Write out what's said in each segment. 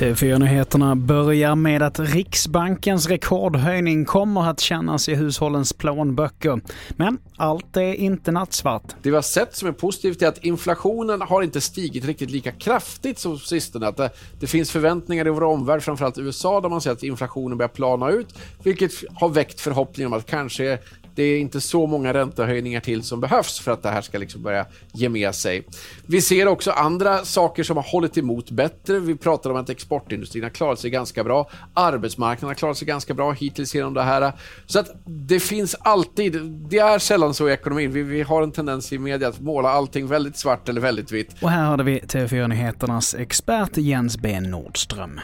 TV4-nyheterna börjar med att Riksbankens rekordhöjning kommer att kännas i hushållens plånböcker. Men allt är inte nattsvart. Det vi har sett som är positivt är att inflationen har inte stigit riktigt lika kraftigt som sistone. Att det, det finns förväntningar i vår omvärld, framförallt USA, där man ser att inflationen börjar plana ut, vilket har väckt förhoppningar om att kanske det är inte så många räntehöjningar till som behövs för att det här ska liksom börja ge med sig. Vi ser också andra saker som har hållit emot bättre. Vi pratar om att exportindustrin har klarat sig ganska bra. Arbetsmarknaden har klarat sig ganska bra hittills genom det här. Så att det finns alltid, det är sällan så i ekonomin. Vi, vi har en tendens i media att måla allting väldigt svart eller väldigt vitt. Och här hörde vi TV4-nyheternas expert Jens B Nordström.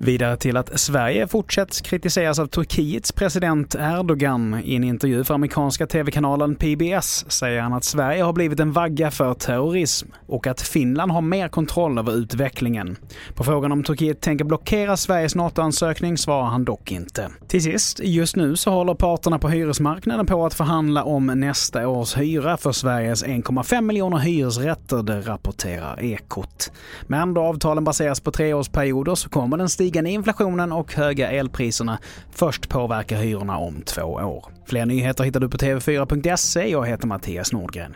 Vidare till att Sverige fortsätts kritiseras av Turkiets president Erdogan. I en intervju för amerikanska tv-kanalen PBS säger han att Sverige har blivit en vagga för terrorism och att Finland har mer kontroll över utvecklingen. På frågan om Turkiet tänker blockera Sveriges NATO-ansökning svarar han dock inte. Till sist, just nu så håller parterna på hyresmarknaden på att förhandla om nästa års hyra för Sveriges 1,5 miljoner hyresrätter, det rapporterar Ekot. Men då avtalen baseras på treårsperioder så kommer den stiga stigande inflationen och höga elpriserna först påverka hyrorna om två år. Fler nyheter hittar du på tv4.se. Jag heter Mattias Nordgren.